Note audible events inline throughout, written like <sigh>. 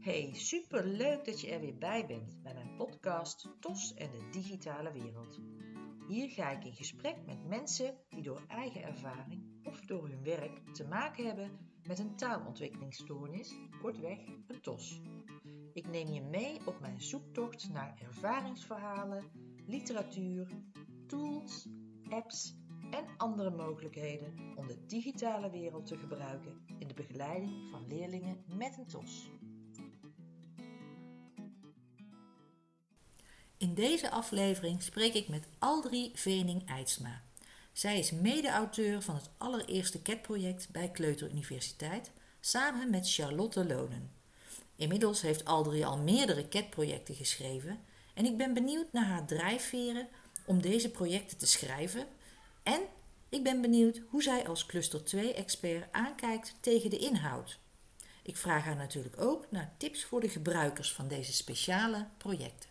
Hey, super leuk dat je er weer bij bent bij mijn podcast TOS en de digitale wereld. Hier ga ik in gesprek met mensen die door eigen ervaring of door hun werk te maken hebben met een taalontwikkelingsstoornis, kortweg een TOS. Ik neem je mee op mijn zoektocht naar ervaringsverhalen, literatuur, tools, apps en andere mogelijkheden om de digitale wereld te gebruiken in de begeleiding van leerlingen met een TOS. In deze aflevering spreek ik met Aldrie Vening-Eidsma. Zij is mede-auteur van het allereerste CAT-project bij Kleuteruniversiteit, samen met Charlotte Lonen. Inmiddels heeft Aldrie al meerdere CAT-projecten geschreven en ik ben benieuwd naar haar drijfveren om deze projecten te schrijven en ik ben benieuwd hoe zij als Cluster 2-expert aankijkt tegen de inhoud. Ik vraag haar natuurlijk ook naar tips voor de gebruikers van deze speciale projecten.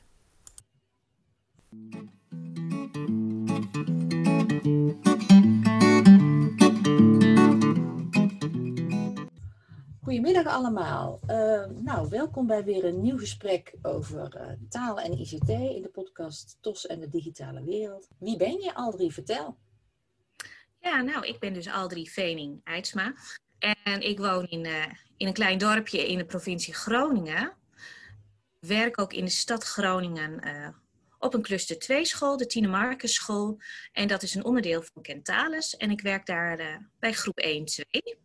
Goedemiddag allemaal. Uh, nou, welkom bij weer een nieuw gesprek over uh, taal en ICT in de podcast TOS en de digitale wereld. Wie ben je, Aldrie? Vertel. Ja, nou, ik ben dus Aldrie Vening Eidsma. En ik woon in, uh, in een klein dorpje in de provincie Groningen. Werk ook in de stad Groningen op een cluster 2 school, de Tine Marcus school. En dat is een onderdeel van Kentalis. En ik werk daar uh, bij groep 1-2.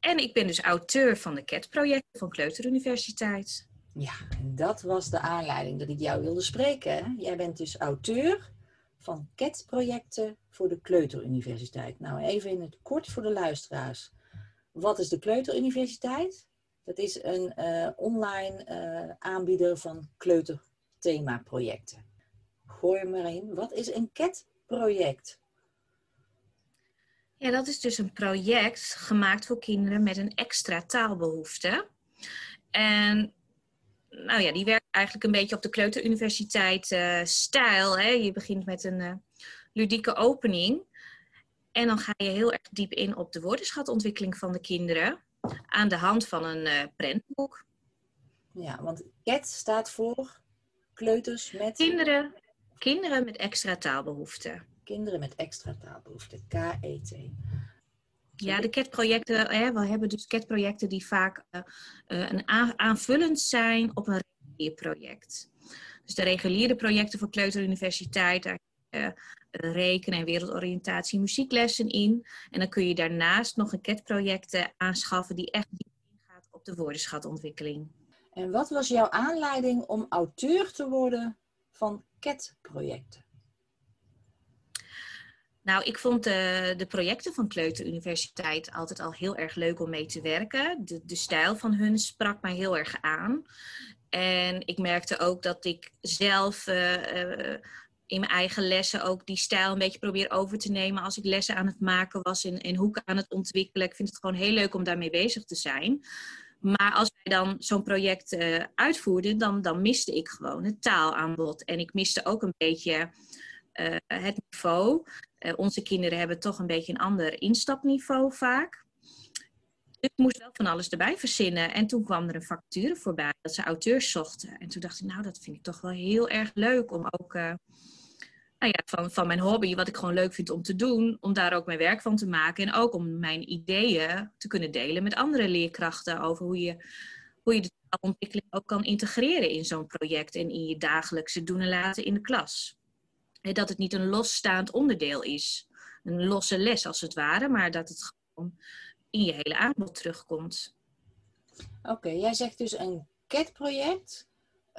En ik ben dus auteur van de CAT-projecten van Kleuteruniversiteit. Ja, dat was de aanleiding dat ik jou wilde spreken. Jij bent dus auteur van CAT-projecten voor de Kleuteruniversiteit. Nou, even in het kort voor de luisteraars. Wat is de Kleuteruniversiteit? Dat is een uh, online uh, aanbieder van kleuterthemaprojecten. Gooi maar in. Wat is een CAT-project? Ja, dat is dus een project gemaakt voor kinderen met een extra taalbehoefte. En nou ja, die werkt eigenlijk een beetje op de Kleuteruniversiteit uh, stijl. Hè? Je begint met een uh, ludieke opening. En dan ga je heel erg diep in op de woordenschatontwikkeling van de kinderen. Aan de hand van een uh, prentboek. Ja, want CAT staat voor kleuters met... Kinderen, kinderen met extra taalbehoeften kinderen met extra taalbehoeften, KET. Ja, de CAT-projecten, we hebben dus CAT-projecten die vaak uh, een aanvullend zijn op een regulier project. Dus de reguliere projecten voor Kleuteruniversiteit, daar uh, rekenen en wereldoriëntatie muzieklessen in. En dan kun je daarnaast nog een CAT-projecten aanschaffen die echt ingaat op de woordenschatontwikkeling. En wat was jouw aanleiding om auteur te worden van CAT-projecten? Nou, ik vond de, de projecten van Kleuter Universiteit altijd al heel erg leuk om mee te werken. De, de stijl van hun sprak mij heel erg aan. En ik merkte ook dat ik zelf uh, uh, in mijn eigen lessen ook die stijl een beetje probeer over te nemen. Als ik lessen aan het maken was en, en hoeken aan het ontwikkelen. Ik vind het gewoon heel leuk om daarmee bezig te zijn. Maar als wij dan zo'n project uh, uitvoerden, dan, dan miste ik gewoon het taalaanbod. En ik miste ook een beetje het niveau. Uh, onze kinderen hebben toch een beetje een ander instapniveau vaak. Dus ik moest wel van alles erbij verzinnen. En toen kwam er een factuur voorbij dat ze auteurs zochten. En toen dacht ik, nou, dat vind ik toch wel heel erg leuk om ook nou ja, van, mijn hobby, wat ik gewoon leuk vind om te doen, om daar ook mijn werk van te maken. En ook om mijn ideeën te kunnen delen met andere leerkrachten over hoe je, hoe je de taalontwikkeling ook kan integreren in zo'n project en in je dagelijkse doen en laten in de klas dat het niet een losstaand onderdeel is. Een losse les als het ware, maar dat het gewoon in je hele aanbod terugkomt. Oké, jij zegt dus een CAT-project.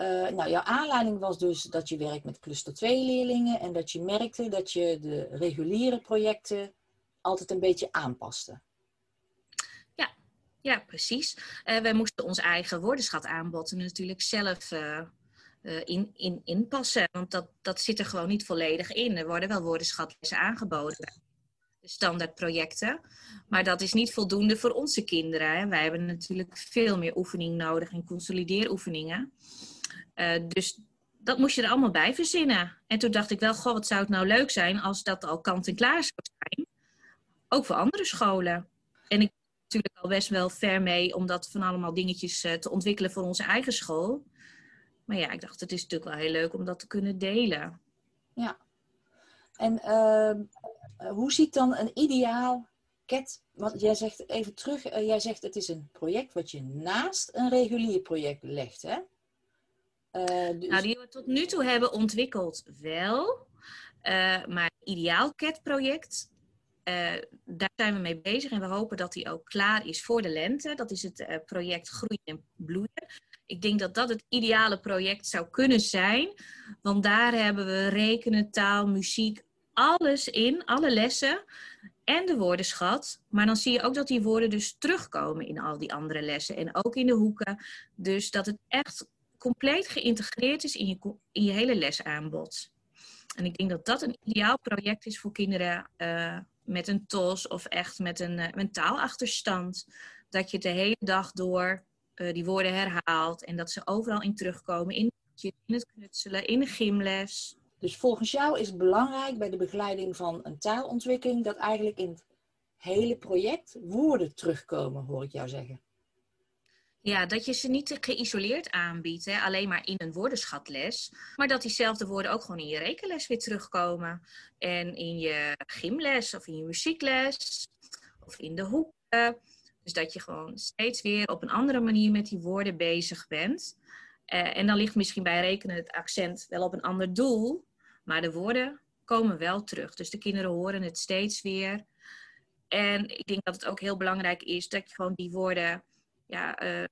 Uh, nou, jouw aanleiding was dus dat je werkt met cluster 2 leerlingen en dat je merkte dat je de reguliere projecten altijd een beetje aanpaste. Ja, ja precies. Uh, wij moesten ons eigen woordenschat aanbod natuurlijk zelf uh, in, in, inpassen. Want dat, dat zit er gewoon niet volledig in. Er worden wel woordenschatlessen aangeboden. De standaardprojecten. Maar dat is niet voldoende voor onze kinderen. Hè. Wij hebben natuurlijk veel meer oefening nodig en consolideeroefeningen. Uh, dus dat moest je er allemaal bij verzinnen. En toen dacht ik wel, goh, wat zou het nou leuk zijn als dat al kant en klaar zou zijn. Ook voor andere scholen. En ik natuurlijk al best wel ver mee om dat van allemaal dingetjes te ontwikkelen voor onze eigen school. Maar ja, ik dacht, het is natuurlijk wel heel leuk om dat te kunnen delen. Ja. En ehm, hoe ziet dan een ideaal cat? Want jij zegt even terug, jij zegt het is een project wat je naast een regulier project legt, hè? Uh, dus... Nou, die we tot nu toe hebben ontwikkeld wel. Uh, maar Ideaal Cat project, uh, daar zijn we mee bezig en we hopen dat die ook klaar is voor de lente. Dat is het project Groeien en Bloeien. Ik denk dat dat het ideale project zou kunnen zijn, want daar hebben we rekenen, taal, muziek, alles in, alle lessen en de woordenschat. Maar dan zie je ook dat die woorden dus terugkomen in al die andere lessen en ook in de hoeken. Dus dat het echt compleet geïntegreerd is in je, in je hele lesaanbod. En ik denk dat dat een ideaal project is voor kinderen uh, met een TOS of echt met een uh, mentaalachterstand. Dat je de hele dag door uh, die woorden herhaalt en dat ze overal in terugkomen. In, in het knutselen, in de gymles. Dus volgens jou is het belangrijk bij de begeleiding van een taalontwikkeling dat eigenlijk in het hele project woorden terugkomen, hoor ik jou zeggen. Ja, dat je ze niet geïsoleerd aanbiedt, hè, alleen maar in een woordenschatles. Maar dat diezelfde woorden ook gewoon in je rekenles weer terugkomen. En in je gymles of in je muziekles of in de hoeken. Dus dat je gewoon steeds weer op een andere manier met die woorden bezig bent. Uh, en dan ligt misschien bij rekenen het accent wel op een ander doel. Maar de woorden komen wel terug. Dus de kinderen horen het steeds weer. En ik denk dat het ook heel belangrijk is dat je gewoon die woorden ja, uh,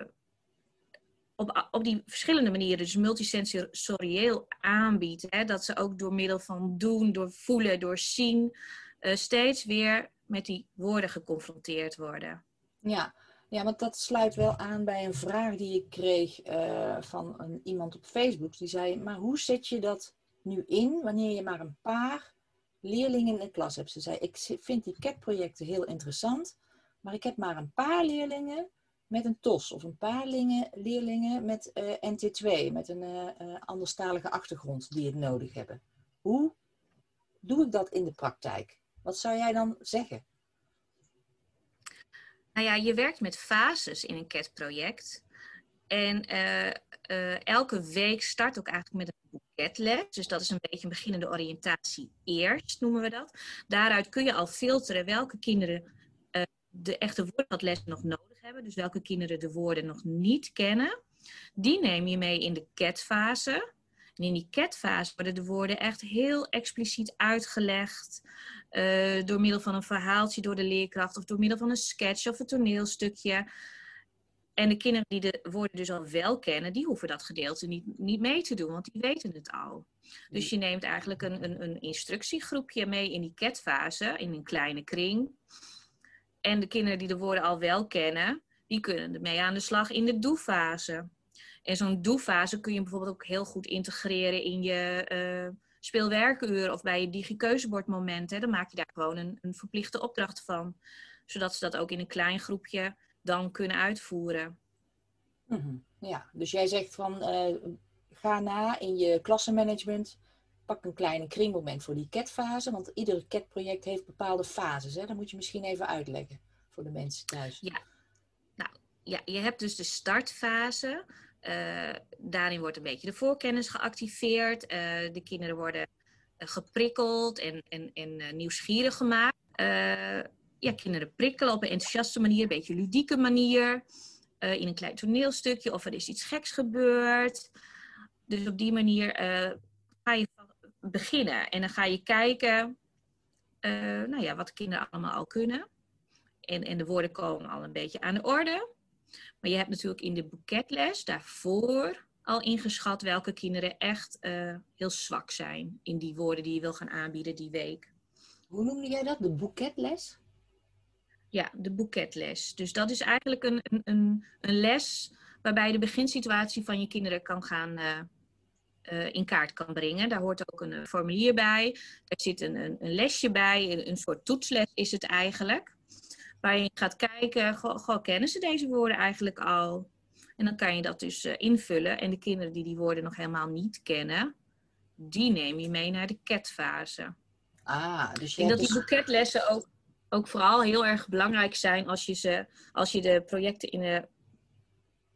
op, op die verschillende manieren, dus multisensorieel aanbiedt. Hè, dat ze ook door middel van doen, door voelen, door zien, uh, steeds weer met die woorden geconfronteerd worden. Ja. ja, want dat sluit wel aan bij een vraag die ik kreeg uh, van een, iemand op Facebook. Die zei, maar hoe zet je dat nu in wanneer je maar een paar leerlingen in de klas hebt? Ze zei, ik vind die CAT-projecten heel interessant, maar ik heb maar een paar leerlingen met een TOS of een paar leerlingen met eh, NT2, met een uh, anderstalige achtergrond die het nodig hebben. Hoe doe ik dat in de praktijk? Wat zou jij dan zeggen? Nou ja, je werkt met fases in een CAT-project. En elke week start ook eigenlijk met een boeketles. Dus dat is een beetje een beginnende oriëntatie eerst, noemen we dat. Daaruit kun je al filteren welke kinderen de echte woordatles nog nodig dus welke kinderen de woorden nog niet kennen, die neem je mee in de CAT-fase. En in die CAT-fase worden de woorden echt heel expliciet uitgelegd. Uh, door middel van een verhaaltje door de leerkracht of door middel van een sketch of een toneelstukje. En de kinderen die de woorden dus al wel kennen, die hoeven dat gedeelte niet, niet mee te doen, want die weten het al. Dus je neemt eigenlijk een, een, een instructiegroepje mee in die CAT-fase, in een kleine kring. En de kinderen die de woorden al wel kennen, die kunnen ermee aan de slag in de doe-fase. En zo'n doe-fase kun je bijvoorbeeld ook heel goed integreren in je uh, speelwerkuur of bij je digikeuzebordmoment. Dan maak je daar gewoon een, een verplichte opdracht van. Zodat ze dat ook in een klein groepje dan kunnen uitvoeren. Mm Ja, dus jij zegt van uh, ga na in je klassenmanagement pak een kleine kringmoment voor die CAT-fase. Want ieder CAT-project heeft bepaalde fases. Hè? Dat moet je misschien even uitleggen voor de mensen thuis. Ja, nou ja, je hebt dus de startfase. Uh, daarin wordt een beetje de voorkennis geactiveerd. Uh, de kinderen worden uh, geprikkeld en nieuwsgierig gemaakt. ja, kinderen prikkelen op een enthousiaste manier, een beetje ludieke manier. in een klein toneelstukje of er is iets geks gebeurd. Dus op die manier ga je beginnen. En dan ga je kijken uh, nou ja, wat de kinderen allemaal al kunnen. En, en de woorden komen al een beetje aan de orde. Maar je hebt natuurlijk in de boeketles daarvoor al ingeschat welke kinderen echt uh, heel zwak zijn in die woorden die je wil gaan aanbieden die week. Hoe noemde jij dat? De boeketles? Ja, de boeketles. Dus dat is eigenlijk een, een, een, een les waarbij je de beginsituatie van je kinderen kan gaan, uh, uh, in kaart kan brengen. Daar hoort ook een eh, formulier bij. Daar zit een, een, een lesje bij, een, een, soort toetsles is het eigenlijk. Waar je gaat kijken, goh, kennen ze deze woorden eigenlijk al? En dan kan je dat dus uh, invullen. En de kinderen die die woorden nog helemaal niet kennen, die neem je mee naar de ketfase. Ah, dus je En dat die boeketlessen ook ook vooral heel erg belangrijk zijn als je, ze, als je de projecten in, de,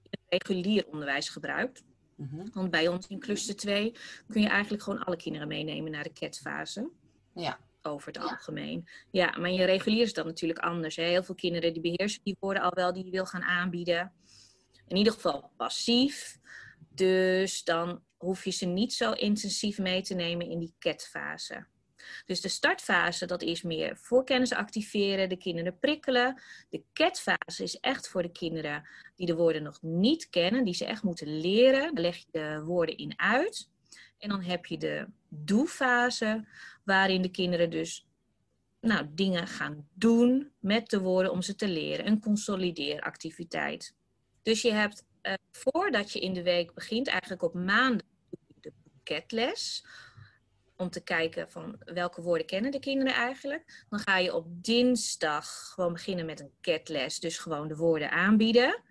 het regulier onderwijs gebruikt. Mhm. Want bij ons in cluster 2 kun je eigenlijk gewoon alle kinderen meenemen naar de CAT-fase. Ja. Over het algemeen. Ja, maar je regulier is dan natuurlijk anders. Hè? Heel veel kinderen die beheersen die woorden al wel die je wil gaan aanbieden. In ieder geval passief. Dus dan hoef je ze niet zo intensief mee te nemen in die CAT-fase. Dus de startfase, dat is meer voorkennis activeren, de kinderen prikkelen. De CAT-fase is echt voor de kinderen die de woorden nog niet kennen, die ze echt moeten leren. Daar leg je de woorden in uit. En dan heb je de doe-fase, waarin de kinderen dus nou, dingen gaan doen met de woorden om ze te leren. Een consolideeractiviteit. Dus je hebt, eh, voordat je in de week begint, eigenlijk op maandag de boeketles om te kijken van welke woorden kennen de kinderen eigenlijk. Dan ga je op dinsdag gewoon beginnen met een catles, dus gewoon de woorden aanbieden.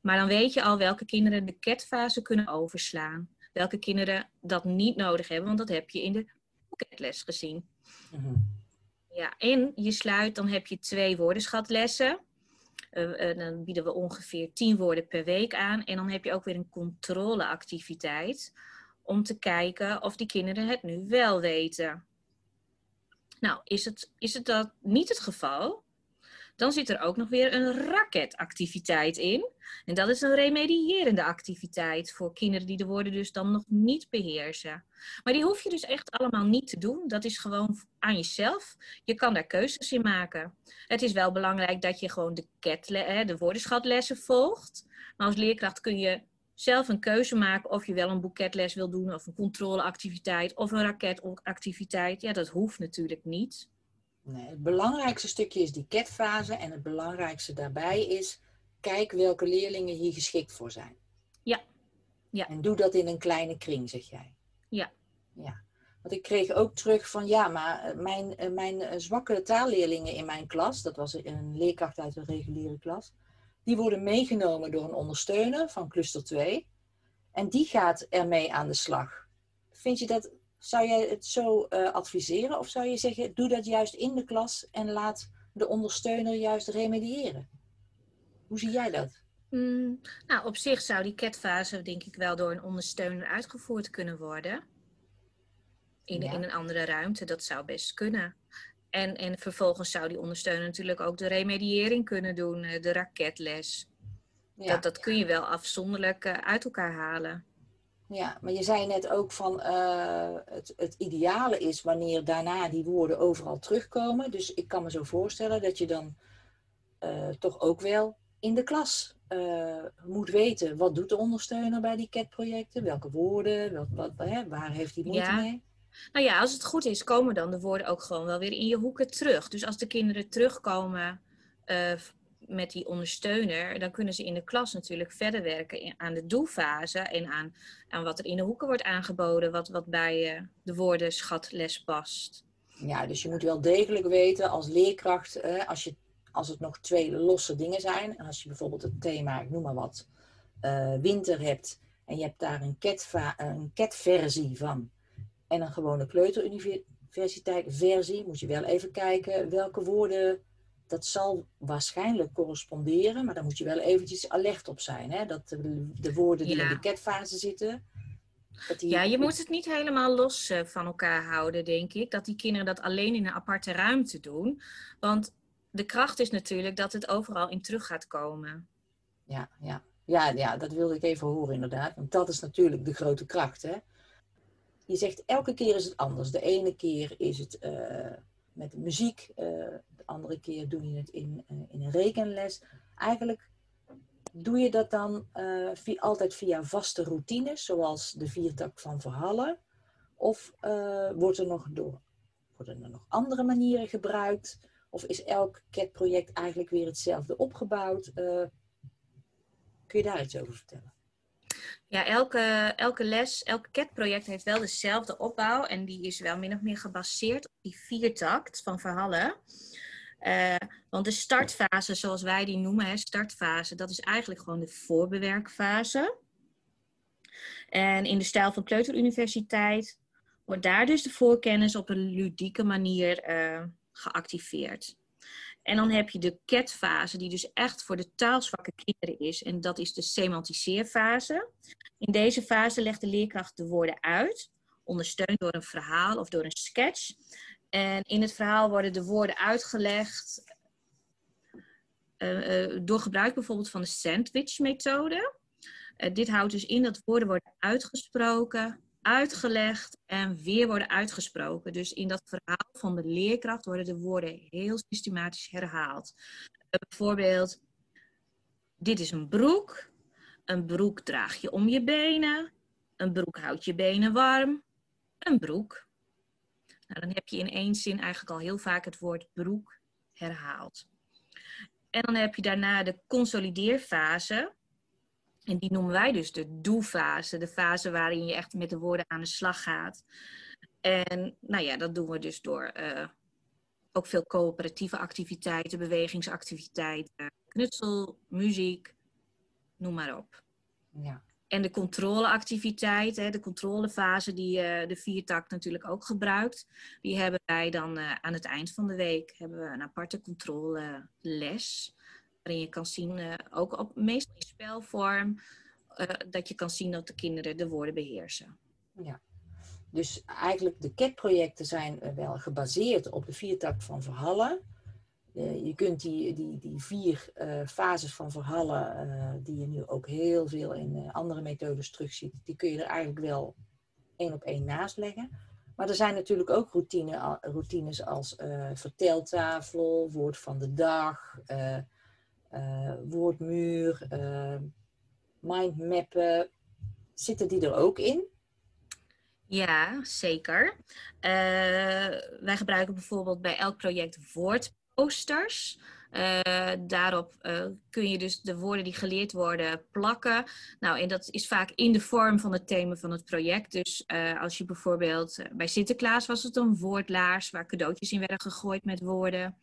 Maar dan weet je al welke kinderen de catfase kunnen overslaan. Welke kinderen dat niet nodig hebben, want dat heb je in de catles gezien. Mhm. Ja, en je sluit, dan heb je twee woordenschatlessen. Uh, uh, dan bieden we ongeveer tien woorden per week aan. En dan heb je ook weer een controleactiviteit om te kijken of die kinderen het nu wel weten. Nou, is het, is het dat niet het geval? Dan zit er ook nog weer een raketactiviteit in. En dat is een remedierende activiteit voor kinderen die de woorden dus dan nog niet beheersen. Maar die hoef je dus echt allemaal niet te doen. Dat is gewoon aan jezelf. Je kan daar keuzes in maken. Het is wel belangrijk dat je gewoon de, ketle, de woordenschatlessen volgt. Maar als leerkracht kun je zelf een keuze maken of je wel een boeketles wil doen of een controleactiviteit of een raketactiviteit. Ja, dat hoeft natuurlijk niet. Nee, het belangrijkste stukje is die ketfase en het belangrijkste daarbij is kijk welke leerlingen hier geschikt voor zijn. Ja. ja. En doe dat in een kleine kring, zeg jij. Ja. Ja. Want ik kreeg ook terug van ja, maar mijn, mijn zwakke taalleerlingen in mijn klas, dat was een leerkracht uit een reguliere klas, die worden meegenomen door een ondersteuner van cluster 2. En die gaat ermee aan de slag. Vind je dat, zou jij het zo uh, adviseren? Of zou je zeggen, doe dat juist in de klas en laat de ondersteuner juist remediëren? Hoe zie jij dat? Mm, nou, op zich zou die catfase denk ik wel door een ondersteuner uitgevoerd kunnen worden. In, ja. in een andere ruimte, dat zou best kunnen. En, en vervolgens zou die ondersteuner natuurlijk ook de remediëring kunnen doen, de raketles. Ja. Dat, dat kun je wel afzonderlijk uit elkaar halen. Ja, maar je zei net ook van uh, het, het ideale is wanneer daarna die woorden overal terugkomen. Dus ik kan me zo voorstellen dat je dan uh, toch ook wel in de klas uh, moet weten wat doet de ondersteuner bij die CAT-projecten, welke woorden, wat, wat, hè, waar heeft hij moeite ja. mee. Nou ja, als het goed is, komen dan de woorden ook gewoon wel weer in je hoeken terug. Dus als de kinderen terugkomen uh, met die ondersteuner, dan kunnen ze in de klas natuurlijk verder werken aan de doelfase en aan, aan wat er in de hoeken wordt aangeboden, wat, wat bij uh, de woordenschatles past. Ja, dus je moet wel degelijk weten als leerkracht, als, je, als het nog twee losse dingen zijn, en als je bijvoorbeeld het thema, ik noem maar wat, winter hebt en je hebt daar een cat-versie een cat van en een gewone kleuteruniversiteit versie, moet je wel even kijken welke woorden, dat zal waarschijnlijk corresponderen, maar daar moet je wel eventjes alert op zijn. Hè? Dat de, de woorden die ja. in de catfase zitten. Ja, je moet het niet helemaal los van elkaar houden, denk ik. Dat die kinderen dat alleen in een aparte ruimte doen. Want de kracht is natuurlijk dat het overal in terug gaat komen. Ja, ja. Ja, ja, dat wilde ik even horen inderdaad. Want dat is natuurlijk de grote kracht. Hè? Je zegt elke keer is het anders. De ene keer is het uh, met muziek, uh, de andere keer doe je het in, uh, in een rekenles. Eigenlijk doe je dat dan altijd via vaste routines, zoals de viertak van verhalen? Of wordt er nog door, worden er nog andere manieren gebruikt? Of is elk CAT-project eigenlijk weer hetzelfde opgebouwd? kun je daar iets over vertellen? Ja, elke, elke les, elk CAT-project heeft wel dezelfde opbouw. En die is wel min of meer gebaseerd op die viertakt van verhalen. Uh, want de startfase, zoals wij die noemen, hè, startfase, dat is eigenlijk gewoon de voorbewerkfase. En in de stijl van Kleuteruniversiteit wordt daar dus de voorkennis op een ludieke manier uh, geactiveerd. En dan heb je de CAT-fase, die dus echt voor de taalzwakke kinderen is. En dat is de semantiseerfase. In deze fase legt de leerkracht de woorden uit, ondersteund door een verhaal of door een sketch. En in het verhaal worden de woorden uitgelegd uh, uh, door gebruik bijvoorbeeld van de sandwich-methode. Uh, dit houdt dus in dat woorden worden uitgesproken, uitgelegd en weer worden uitgesproken. Dus in dat verhaal van de leerkracht worden de woorden heel systematisch herhaald. bijvoorbeeld, dit is een broek. Een broek draag je om je benen. Een broek houdt je benen warm. Een broek. Nou, dan heb je in één zin eigenlijk al heel vaak het woord broek herhaald. En dan heb je daarna de consolideerfase. En die noemen wij dus de doe-fase. De fase waarin je echt met de woorden aan de slag gaat. En nou ja, dat doen we dus door uh, ook veel coöperatieve activiteiten, bewegingsactiviteiten, knutsel, muziek, noem maar op. Ja. En de controleactiviteit, hè, de controlefase die uh, de viertak natuurlijk ook gebruikt, die hebben wij dan uh, aan het eind van de week hebben we een aparte controleles. Waarin je kan zien, uh, ook op meestal in spelvorm, dat je kan zien dat de kinderen de woorden beheersen. Ja, dus eigenlijk de CAT-projecten zijn wel gebaseerd op de viertak van Verhallen. Uh, je kunt die, die, die vier fases van verhalen, die je nu ook heel veel in andere methodes terugziet, die kun je er eigenlijk wel één op één naast leggen. Maar er zijn natuurlijk ook routine, routines als verteltafel, woord van de dag, woordmuur, mindmappen. Zitten die er ook in? Ja, zeker. wij gebruiken bijvoorbeeld bij elk project woord posters. Uh, daarop kun je dus de woorden die geleerd worden plakken. Nou, en dat is vaak in de vorm van het thema van het project. Dus als je bijvoorbeeld bij Sinterklaas was het een woordlaars waar cadeautjes in werden gegooid met woorden.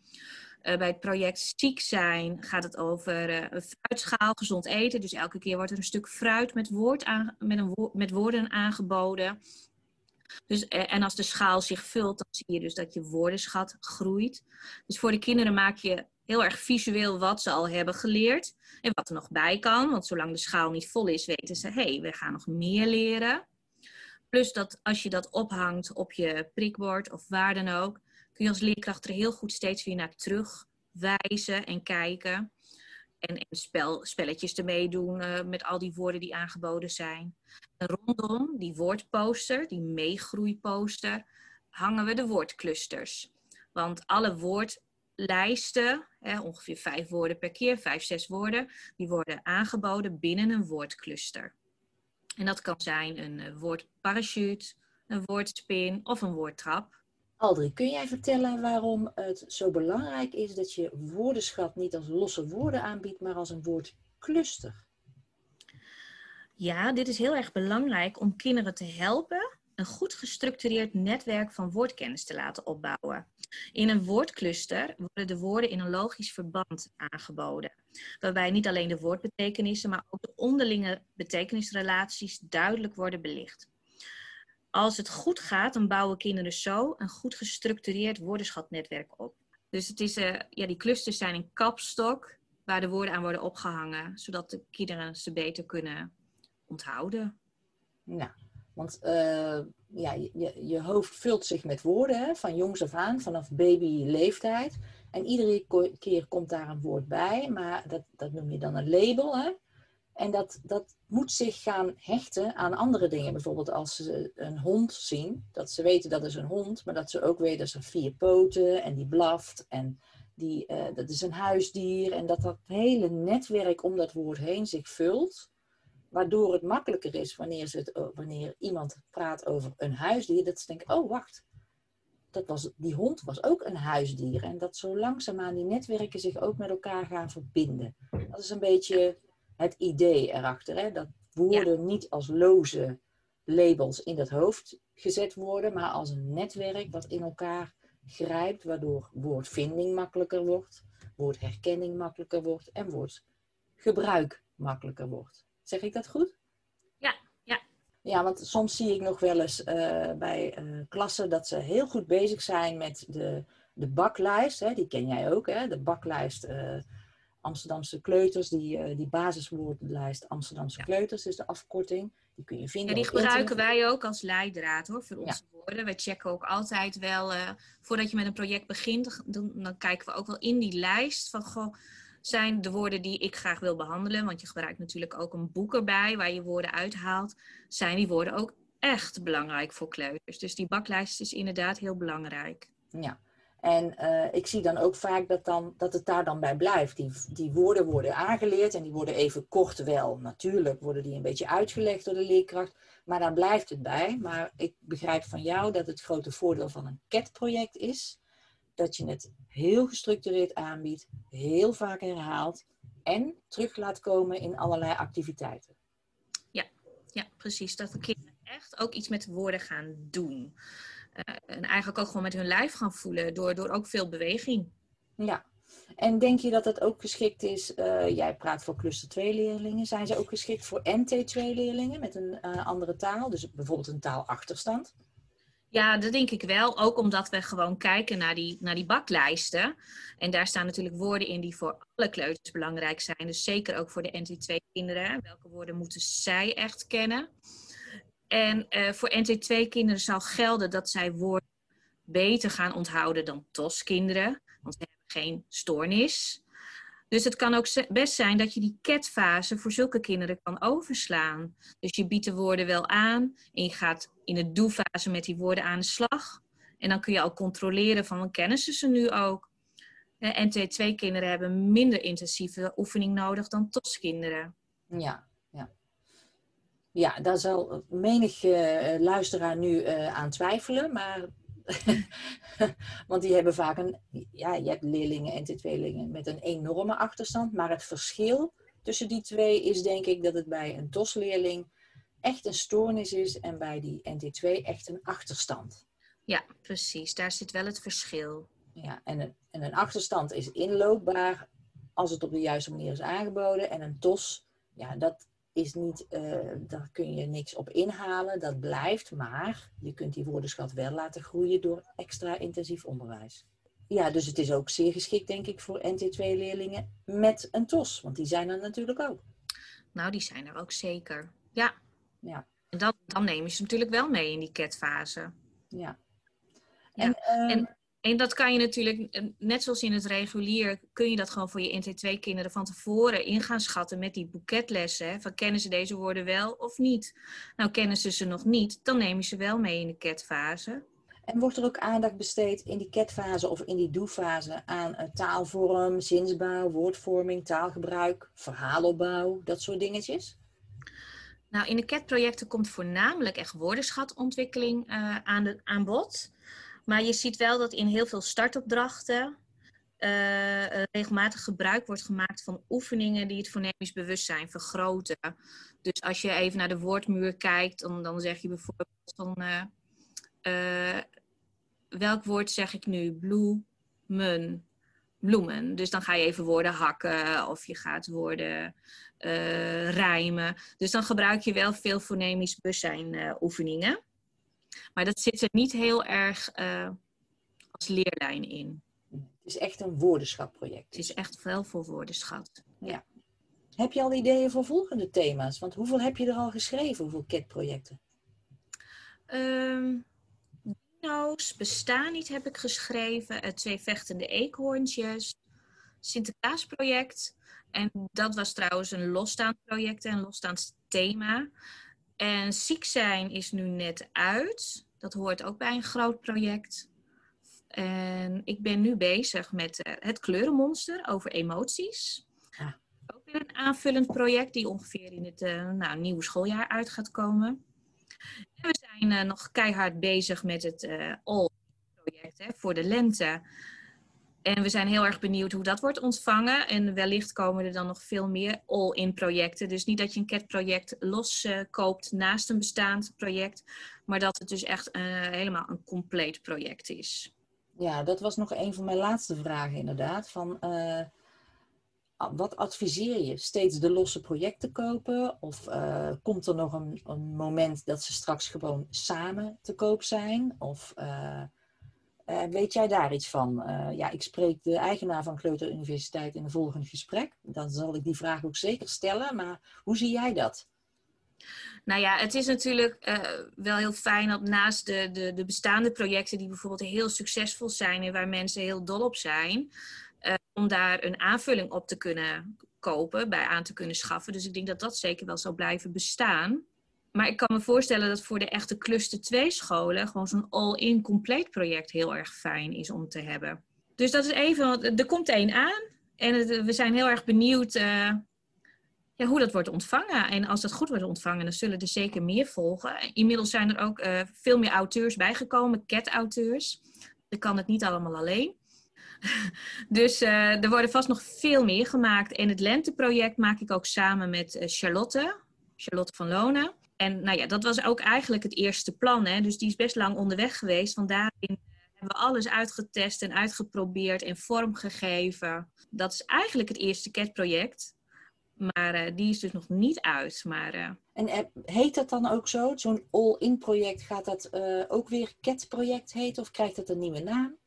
Bij het project Ziek zijn gaat het over een fruitschaal, gezond eten. Dus elke keer wordt er een stuk fruit met, woord aan, met, een met woorden aangeboden. Dus, eh, en als de schaal zich vult, dan zie je dus dat je woordenschat groeit. Dus voor de kinderen maak je heel erg visueel wat ze al hebben geleerd en wat er nog bij kan. Want zolang de schaal niet vol is, weten ze, hé, hey, we gaan nog meer leren. Plus dat als je dat ophangt op je prikbord of waar dan ook, kun je als leerkracht er heel goed steeds weer naar terug wijzen en kijken. En, spel, spelletjes ermee doen uh, met al die woorden die aangeboden zijn. Rondom die woordposter, die meegroeiposter, hangen we de woordclusters. Want alle woordlijsten, hè, ongeveer vijf woorden per keer, vijf, zes woorden, die worden aangeboden binnen een woordcluster. En dat kan zijn een uh, woordparachute, een woordspin of een woordtrap. Aldri, kun jij vertellen waarom het zo belangrijk is dat je woordenschat niet als losse woorden aanbiedt, maar als een woordcluster? Ja, dit is heel erg belangrijk om kinderen te helpen een goed gestructureerd netwerk van woordkennis te laten opbouwen. In een woordcluster worden de woorden in een logisch verband aangeboden, waarbij niet alleen de woordbetekenissen, maar ook de onderlinge betekenisrelaties duidelijk worden belicht. Als het goed gaat, dan bouwen kinderen zo een goed gestructureerd woordenschatnetwerk op. Dus het is, uh, ja, die clusters zijn een kapstok waar de woorden aan worden opgehangen, zodat de kinderen ze beter kunnen onthouden. Nou, want uh, ja, je, je hoofd vult zich met woorden hè, van jongs af aan, vanaf babyleeftijd. En iedere keer komt daar een woord bij, maar dat, dat noem je dan een label. Hè? En dat, dat moet zich gaan hechten aan andere dingen. Bijvoorbeeld als ze een hond zien, dat ze weten dat is een hond, maar dat ze ook weten dat ze vier poten en die blaft en die, uh, dat is een huisdier. En dat dat hele netwerk om dat woord heen zich vult. Waardoor het makkelijker is wanneer, ze wanneer iemand praat over een huisdier, dat ze denken, oh wacht, dat was, die hond was ook een huisdier. En dat zo langzaamaan die netwerken zich ook met elkaar gaan verbinden. Dat is een beetje het idee erachter. Hè? Dat woorden niet als loze labels in het hoofd gezet worden, maar als een netwerk wat in elkaar grijpt, waardoor woordvinding makkelijker wordt, woordherkenning makkelijker wordt en woordgebruik makkelijker wordt. Zeg ik dat goed? Ja, ja. Ja, want soms zie ik nog wel eens uh, bij uh, klassen dat ze heel goed bezig zijn met de de baklijst, hè, die ken jij ook, hè, de baklijst uh, Amsterdamse kleuters, die, uh, die basiswoordenlijst Amsterdamse kleuters is de afkorting. Die kun je vinden. Ja, die gebruiken wij ook als leidraad hoor, voor onze woorden. Wij checken ook altijd wel, uh, voordat je met een project begint, dan, dan, kijken we ook wel in die lijst van goh, zijn de woorden die ik graag wil behandelen, want je gebruikt natuurlijk ook een boek erbij waar je woorden uithaalt, zijn die woorden ook echt belangrijk voor kleuters. Dus die baklijst is inderdaad heel belangrijk. Ja, en uh, ik zie dan ook vaak dat, dan, dat het daar dan bij blijft. Die, die woorden worden aangeleerd en die worden even kort wel. Natuurlijk worden die een beetje uitgelegd door de leerkracht, maar daar blijft het bij. Maar ik begrijp van jou dat het grote voordeel van een CAT-project is dat je het heel gestructureerd aanbiedt, heel vaak herhaalt en terug laat komen in allerlei activiteiten. Ja, ja precies. Dat de kinderen echt ook iets met woorden gaan doen. Uh, en eigenlijk ook gewoon met hun lijf gaan voelen door, door ook veel beweging. Ja, en denk je dat het ook geschikt is, uh, jij praat voor cluster 2 leerlingen, zijn ze ook geschikt voor NT2 leerlingen met een uh, andere taal, dus bijvoorbeeld een taalachterstand? Ja, dat denk ik wel. Ook omdat we gewoon kijken naar die, naar die baklijsten. En daar staan natuurlijk woorden in die voor alle kleuters belangrijk zijn. Dus zeker ook voor de NT2-kinderen. Welke woorden moeten zij echt kennen? En uh, voor NT2-kinderen zal gelden dat zij woorden beter gaan onthouden dan TOS-kinderen. Want ze hebben geen stoornis. Dus het kan ook best zijn dat je die ketfase voor zulke kinderen kan overslaan. Dus je biedt de woorden wel aan en je gaat in de doe-fase met die woorden aan de slag. En dan kun je ook controleren van kennen ze ze nu ook. NT2-kinderen hebben minder intensieve oefening nodig dan TOS-kinderen. Ja, ja. Daar zal menig uh, luisteraar nu uh, aan twijfelen, maar <laughs> Want die hebben vaak een, ja, je hebt leerlingen en tweelingen met een enorme achterstand. Maar het verschil tussen die twee is denk ik dat het bij een TOS-leerling echt een stoornis is en bij die NT2 echt een achterstand. Ja, precies. Daar zit wel het verschil. Ja, en een, en een achterstand is inloopbaar als het op de juiste manier is aangeboden. En een TOS, ja, dat, is niet, uh, daar kun je niks op inhalen, dat blijft, maar je kunt die woordenschat wel laten groeien door extra intensief onderwijs. Ja, dus het is ook zeer geschikt, denk ik, voor NT2-leerlingen met een TOS, want die zijn er natuurlijk ook. Nou, die zijn er ook zeker. Ja. ja. En dat, dan neem je ze natuurlijk wel mee in die ketfase. Ja. En, ja. en en dat kan je natuurlijk, eh, net zoals in het regulier, kun je dat gewoon voor je NT2-kinderen van tevoren in gaan schatten met die boeketlessen. Van kennen ze deze woorden wel of niet? Nou, kennen ze ze nog niet, dan neem je ze wel mee in de ketfase. En wordt er ook aandacht besteed in die ketfase of in die doe-fase aan uh, taalvorm, zinsbouw, woordvorming, taalgebruik, verhaalopbouw, dat soort dingetjes? Nou, in de CAT-projecten komt voornamelijk echt woordenschatontwikkeling uh, aan, de, aan bod. Maar je ziet wel dat in heel veel startopdrachten uh, regelmatig gebruik wordt gemaakt van oefeningen die het fonemisch bewustzijn vergroten. Dus als je even naar de woordmuur kijkt, dan, dan zeg je bijvoorbeeld van uh, welk woord zeg ik nu? Bloemen. Bloemen. Dus dan ga je even woorden hakken of je gaat woorden rijmen. Dus dan gebruik je wel veel fonemisch bewustzijn oefeningen. Maar dat zit er niet heel erg uh, als leerlijn in. Het is echt een woordenschatproject. Het is echt wel voor woordenschat. Ja. Heb je al ideeën voor volgende thema's? Want hoeveel heb je er al geschreven? Hoeveel KIT-projecten? Um, dino's bestaan niet, heb ik geschreven. Uh, twee vechtende eekhoorntjes. Sinterklaasproject. En dat was trouwens een losstaand project en een losstaand thema. En ziek zijn is nu net uit. Dat hoort ook bij een groot project. En ik ben nu bezig met uh, het kleurenmonster over emoties. Ah. Ook weer een aanvullend project die ongeveer in het uh, nou, nieuwe schooljaar uit gaat komen. En we zijn uh, nog keihard bezig met het All project hè, voor de lente. En we zijn heel erg benieuwd hoe dat wordt ontvangen. En wellicht komen er dan nog veel meer all-in projecten. Dus niet dat je een CAT-project los uh, koopt naast een bestaand project. Maar dat het dus echt uh, helemaal een compleet project is. Ja, dat was nog een van mijn laatste vragen inderdaad. Van, uh, wat adviseer je? Steeds de losse projecten kopen? Of komt er nog een, een, moment dat ze straks gewoon samen te koop zijn? Of Uh, weet jij daar iets van? ja, ik spreek de eigenaar van Kleuter Universiteit in een volgend gesprek. Dan zal ik die vraag ook zeker stellen. Maar hoe zie jij dat? Nou ja, het is natuurlijk wel heel fijn dat naast de, de, de, bestaande projecten die bijvoorbeeld heel succesvol zijn en waar mensen heel dol op zijn, om daar een aanvulling op te kunnen kopen, bij aan te kunnen schaffen. Dus ik denk dat dat zeker wel zal blijven bestaan. Maar ik kan me voorstellen dat voor de echte cluster 2 scholen gewoon zo'n all-in compleet project heel erg fijn is om te hebben. Dus dat is even, er komt één aan en we zijn heel erg benieuwd uh, ja, hoe dat wordt ontvangen. En als dat goed wordt ontvangen, dan zullen er zeker meer volgen. Inmiddels zijn er ook uh, veel meer auteurs bijgekomen, cat-auteurs. Ik kan het niet allemaal alleen. <laughs> dus uh, er worden vast nog veel meer gemaakt. En het Lenteproject maak ik ook samen met Charlotte, Charlotte van Lonen. En nou ja, dat was ook eigenlijk het eerste plan. Hè? Dus die is best lang onderweg geweest. Want daarin hebben we alles uitgetest en uitgeprobeerd en vormgegeven. Dat is eigenlijk het eerste CAT-project. Maar uh, die is dus nog niet uit. Maar, uh... En heet dat dan ook zo? Zo'n all-in project, gaat dat uh, ook weer CAT-project heten of krijgt dat een nieuwe naam?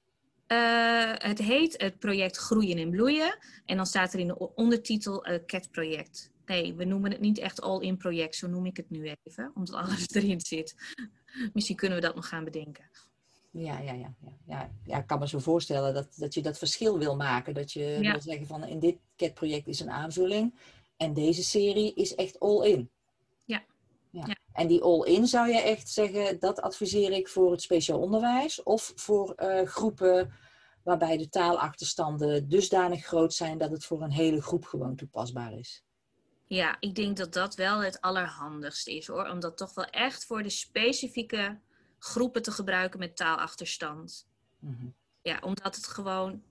het heet het project Groeien en Bloeien. En dan staat er in de ondertitel CAT-project. Nee, we noemen het niet echt all-in project, zo noem ik het nu even, omdat alles <laughs> erin zit. Misschien kunnen we dat nog gaan bedenken. Ja, ja, ja, ja. ja, ja ik kan me zo voorstellen dat, dat je dat verschil wil maken. Dat je wil zeggen van in dit CAT-project is een aanvulling en deze serie is echt all-in. Ja. ja. En die all-in zou je echt zeggen, dat adviseer ik voor het speciaal onderwijs of voor uh, groepen waarbij de taalachterstanden dusdanig groot zijn dat het voor een hele groep gewoon toepasbaar is. Ja, ik denk dat dat wel het allerhandigste is hoor. Om dat toch wel echt voor de specifieke groepen te gebruiken met taalachterstand. Mhm. Ja, omdat het gewoon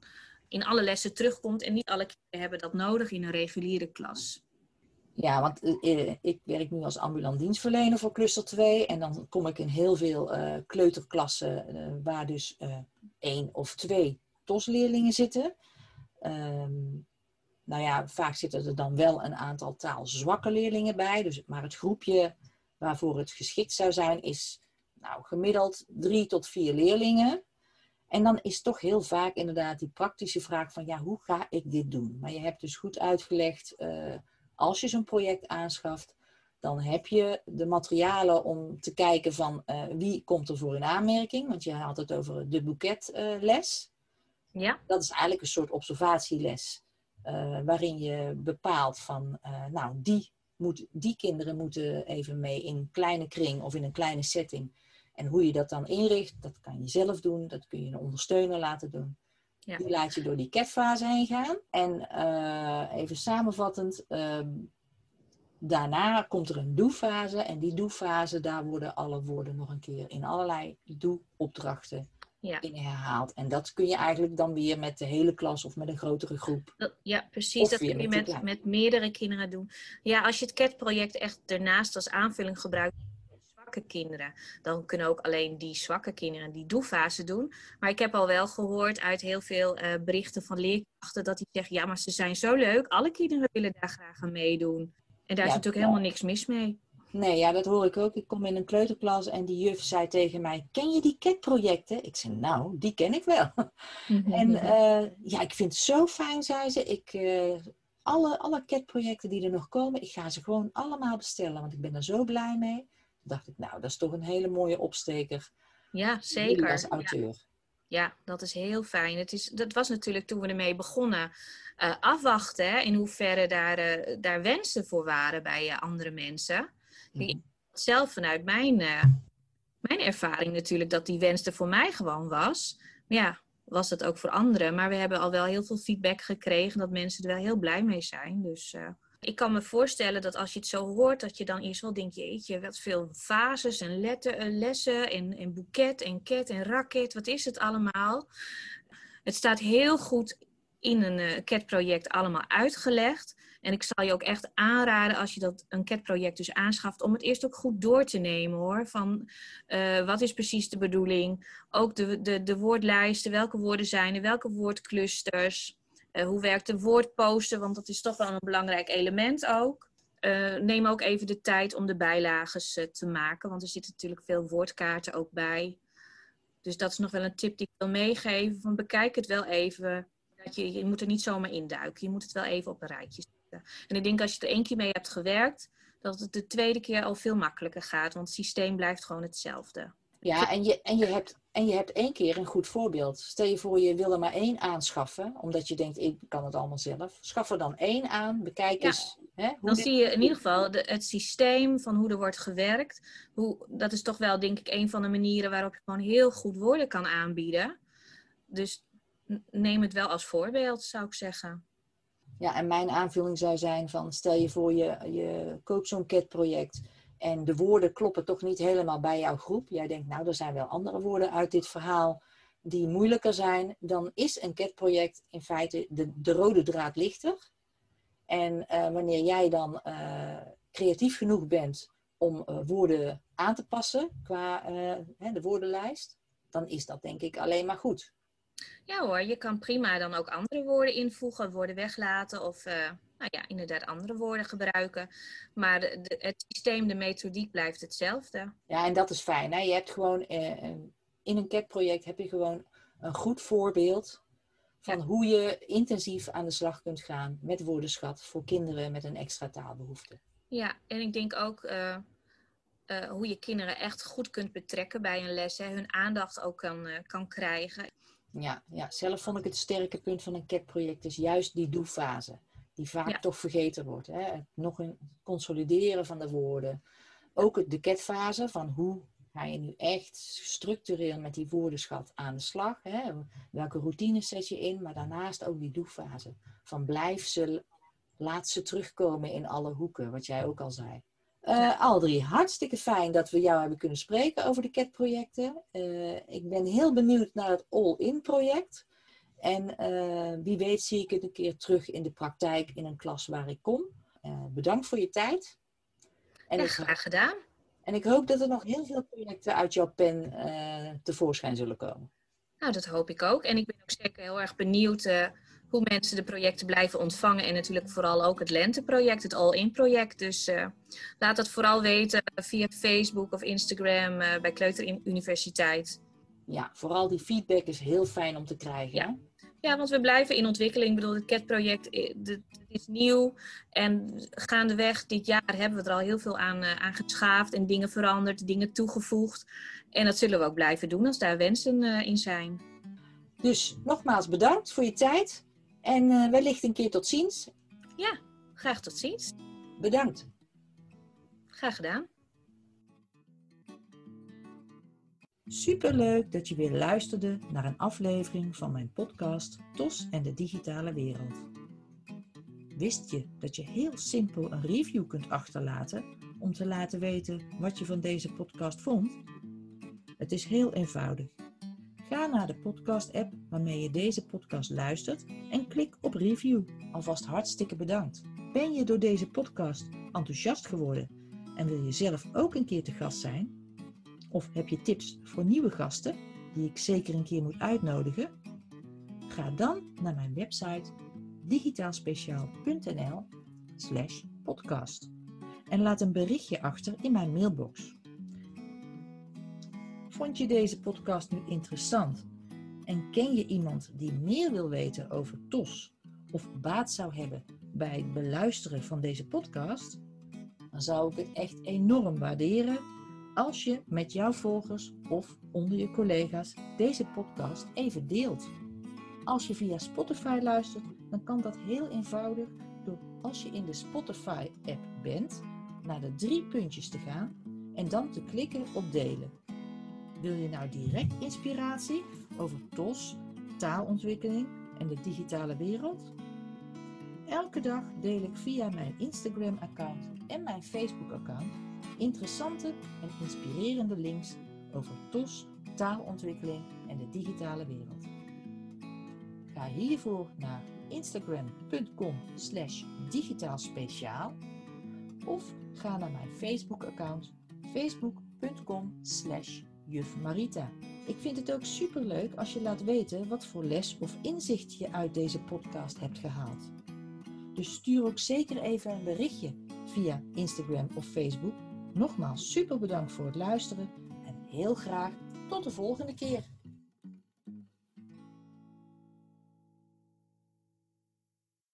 in alle lessen terugkomt en niet alle kinderen hebben dat nodig in een reguliere klas. Ja, want uh, ik werk nu als ambulant dienstverlener voor cluster 2 en dan kom ik in heel veel uh, kleuterklassen uh, waar dus één of twee TOS-leerlingen zitten. Um, nou ja, vaak zitten er dan wel een aantal taalzwakke leerlingen bij. Dus, maar het groepje waarvoor het geschikt zou zijn is nou, gemiddeld drie tot vier leerlingen. En dan is toch heel vaak inderdaad die praktische vraag van ja, hoe ga ik dit doen? Maar je hebt dus goed uitgelegd, uh, als je zo'n project aanschaft, dan heb je de materialen om te kijken van uh, wie komt er voor in aanmerking. Want je had het over de boeketles. Uh, ja. Dat is eigenlijk een soort observatieles. Uh, waarin je bepaalt van, uh, nou, die, moet, die kinderen moeten even mee in een kleine kring of in een kleine setting. En hoe je dat dan inricht, dat kan je zelf doen, dat kun je een ondersteuner laten doen. Ja. Die laat je door die catfase heen gaan. En uh, even samenvattend, ehm, daarna komt er een doe-fase. En die doe-fase, daar worden alle woorden nog een keer in allerlei doe-opdrachten ja. herhaalt. En dat kun je eigenlijk dan weer met de hele klas of met een grotere groep. ja, precies. Dat kun je met, met meerdere kinderen doen. Ja, als je het CAT-project echt daarnaast als aanvulling gebruikt zwakke kinderen. Dan kunnen ook alleen die zwakke kinderen die doefase doen. Maar ik heb al wel gehoord uit heel veel uh, berichten van leerkrachten dat die zeggen, ja, maar ze zijn zo leuk. Alle kinderen willen daar graag aan meedoen. En daar is natuurlijk helemaal niks mis mee. Nee, ja, dat hoor ik ook. Ik kom in een kleuterklas en die juf zei tegen mij: Ken je die CAT-projecten? Ik zei: Nou, die ken ik wel. Mhm. En uh, ja, ik vind het zo fijn, zei ze. Ik, uh, alle, alle CAT-projecten die er nog komen, ik ga ze gewoon allemaal bestellen, want ik ben er zo blij mee. Toen dacht ik: Nou, dat is toch een hele mooie opsteker. Ja, zeker. Als auteur. Ja. Ja, dat is heel fijn. Het is, dat was natuurlijk toen we ermee begonnen uh, afwachten hè, in hoeverre daar, daar wensen voor waren bij andere mensen. Mm Zelf vanuit mijn, uh, mijn ervaring natuurlijk dat die wens er voor mij gewoon was. Maar ja, was dat ook voor anderen. Maar we hebben al wel heel veel feedback gekregen dat mensen er wel heel blij mee zijn. Dus uh, ik kan me voorstellen dat als je het zo hoort, dat je dan eerst wel denkt, jeetje, wat veel fases en letter, uh, lessen en, en boeket en ket en raket, wat is het allemaal? Het staat heel goed in een uh, CAT-project allemaal uitgelegd. En ik zal je ook echt aanraden als je dat een CAT-project dus aanschaft, om het eerst ook goed door te nemen hoor. Van uh, wat is precies de bedoeling? Ook de, de, de woordlijsten, welke woorden zijn er, welke woordclusters? Uh, hoe werkt de woordposten? Want dat is toch wel een belangrijk element ook. Uh, neem ook even de tijd om de bijlages te maken, want er zitten natuurlijk veel woordkaarten ook bij. Dus dat is nog wel een tip die ik wil meegeven. Van bekijk het wel even. Dat je, je moet er niet zomaar induiken. Je moet het wel even op een rijtje zetten. En ik denk als je er één keer mee hebt gewerkt, dat het de tweede keer al veel makkelijker gaat. Want het systeem blijft gewoon hetzelfde. Ja, en je, en, je hebt, en je hebt één keer een goed voorbeeld. Stel je voor, je wil er maar één aanschaffen, omdat je denkt, ik kan het allemaal zelf. Schaf er dan één aan, bekijk eens. Hè, hoe Dan dit- zie je in ieder geval de, het systeem van hoe er wordt gewerkt. Hoe, dat is toch wel, denk ik, een van de manieren waarop je gewoon heel goed woorden kan aanbieden. Dus neem het wel als voorbeeld, zou ik zeggen. Ja, en mijn aanvulling zou zijn van, stel je voor, je, je koopt zo'n CAT-project en de woorden kloppen toch niet helemaal bij jouw groep. Jij denkt, nou, er zijn wel andere woorden uit dit verhaal die moeilijker zijn. Dan is een CAT-project in feite de, de rode draad lichter. En eh, wanneer jij dan eh, creatief genoeg bent om eh, woorden aan te passen qua de woordenlijst, dan is dat denk ik alleen maar goed. Ja hoor, je kan prima dan ook andere woorden invoegen, woorden weglaten of eh, nou ja, inderdaad andere woorden gebruiken. Maar de, het systeem, de methodiek blijft hetzelfde. Ja, en dat is fijn. Hè? Je hebt gewoon eh, in een CAT-project heb je gewoon een goed voorbeeld van Ja. hoe je intensief aan de slag kunt gaan met woordenschat voor kinderen met een extra taalbehoefte. Ja, en ik denk ook eh, hoe je kinderen echt goed kunt betrekken bij een les. Hè, hun aandacht ook kan, kan krijgen. Ja, ja, zelf vond ik het sterke punt van een CAT-project is juist die doe-fase. Die vaak Ja. toch vergeten wordt. Hè? Nog een consolideren van de woorden. Ook de CAT-fase van hoe ga je nu echt structureel met die woordenschat aan de slag. Hè? Welke routines zet je in? Maar daarnaast ook die doe-fase. Van blijf ze, laat ze terugkomen in alle hoeken, wat jij ook al zei. Eh Aldrie, hartstikke fijn dat we jou hebben kunnen spreken over de CAT-projecten. Eh, ik ben heel benieuwd naar het All-In project. En eh, wie weet zie ik het een keer terug in de praktijk in een klas waar ik kom. Bedankt voor je tijd. En, Ja, ik, graag gedaan. en ik hoop dat er nog heel veel projecten uit jouw pen tevoorschijn zullen komen. Nou, dat hoop ik ook. En ik ben ook zeker heel erg benieuwd hoe mensen de projecten blijven ontvangen. En natuurlijk vooral ook het lenteproject, het All-In-project. Dus eh, laat dat vooral weten via Facebook of Instagram eh, bij Kleuter Universiteit. Ja, vooral die feedback is heel fijn om te krijgen. Ja. Ja, want we blijven in ontwikkeling. Ik bedoel, het CAT-project eh, is nieuw. En gaandeweg dit jaar hebben we er al heel veel aan, aan geschaafd en dingen veranderd, dingen toegevoegd. En dat zullen we ook blijven doen als daar wensen in zijn. Dus nogmaals bedankt voor je tijd. En eh, wellicht een keer tot ziens. Graag tot ziens. Bedankt. Graag gedaan. Superleuk dat je weer luisterde naar een aflevering van mijn podcast TOS en de digitale wereld. Wist je dat je heel simpel een review kunt achterlaten om te laten weten wat je van deze podcast vond? Het is heel eenvoudig. Ga naar de podcast-app waarmee je deze podcast luistert en review. Alvast hartstikke bedankt. Ben je door deze podcast enthousiast geworden en wil je zelf ook een keer te gast zijn? Of heb je tips voor nieuwe gasten die ik zeker een keer moet uitnodigen? Ga dan naar mijn website digitaalspeciaal.nl slash podcast en laat een berichtje achter in mijn mailbox. Vond je deze podcast nu interessant en ken je iemand die meer wil weten over TOS of baat zou hebben bij het beluisteren van deze podcast? Dan zou ik het echt enorm waarderen als je met jouw volgers of onder je collega's deze podcast even deelt. Als je via Spotify luistert, dan kan dat heel eenvoudig door als je in de Spotify-app bent, naar de drie puntjes te gaan en dan te klikken op delen. Wil je nou direct inspiratie over TOS, taalontwikkeling en de digitale wereld? Elke dag deel ik via mijn Instagram-account en mijn Facebook-account interessante en inspirerende links over TOS, taalontwikkeling en de digitale wereld. Ga hiervoor naar instagram.com slash digitaalspeciaal of ga naar mijn Facebook-account facebook.com slash juf Marita. Ik vind het ook superleuk als je laat weten wat voor les of inzicht je uit deze podcast hebt gehaald. Dus stuur ook zeker even een berichtje via Instagram of Facebook Nogmaals super bedankt voor het luisteren en heel graag tot de volgende keer.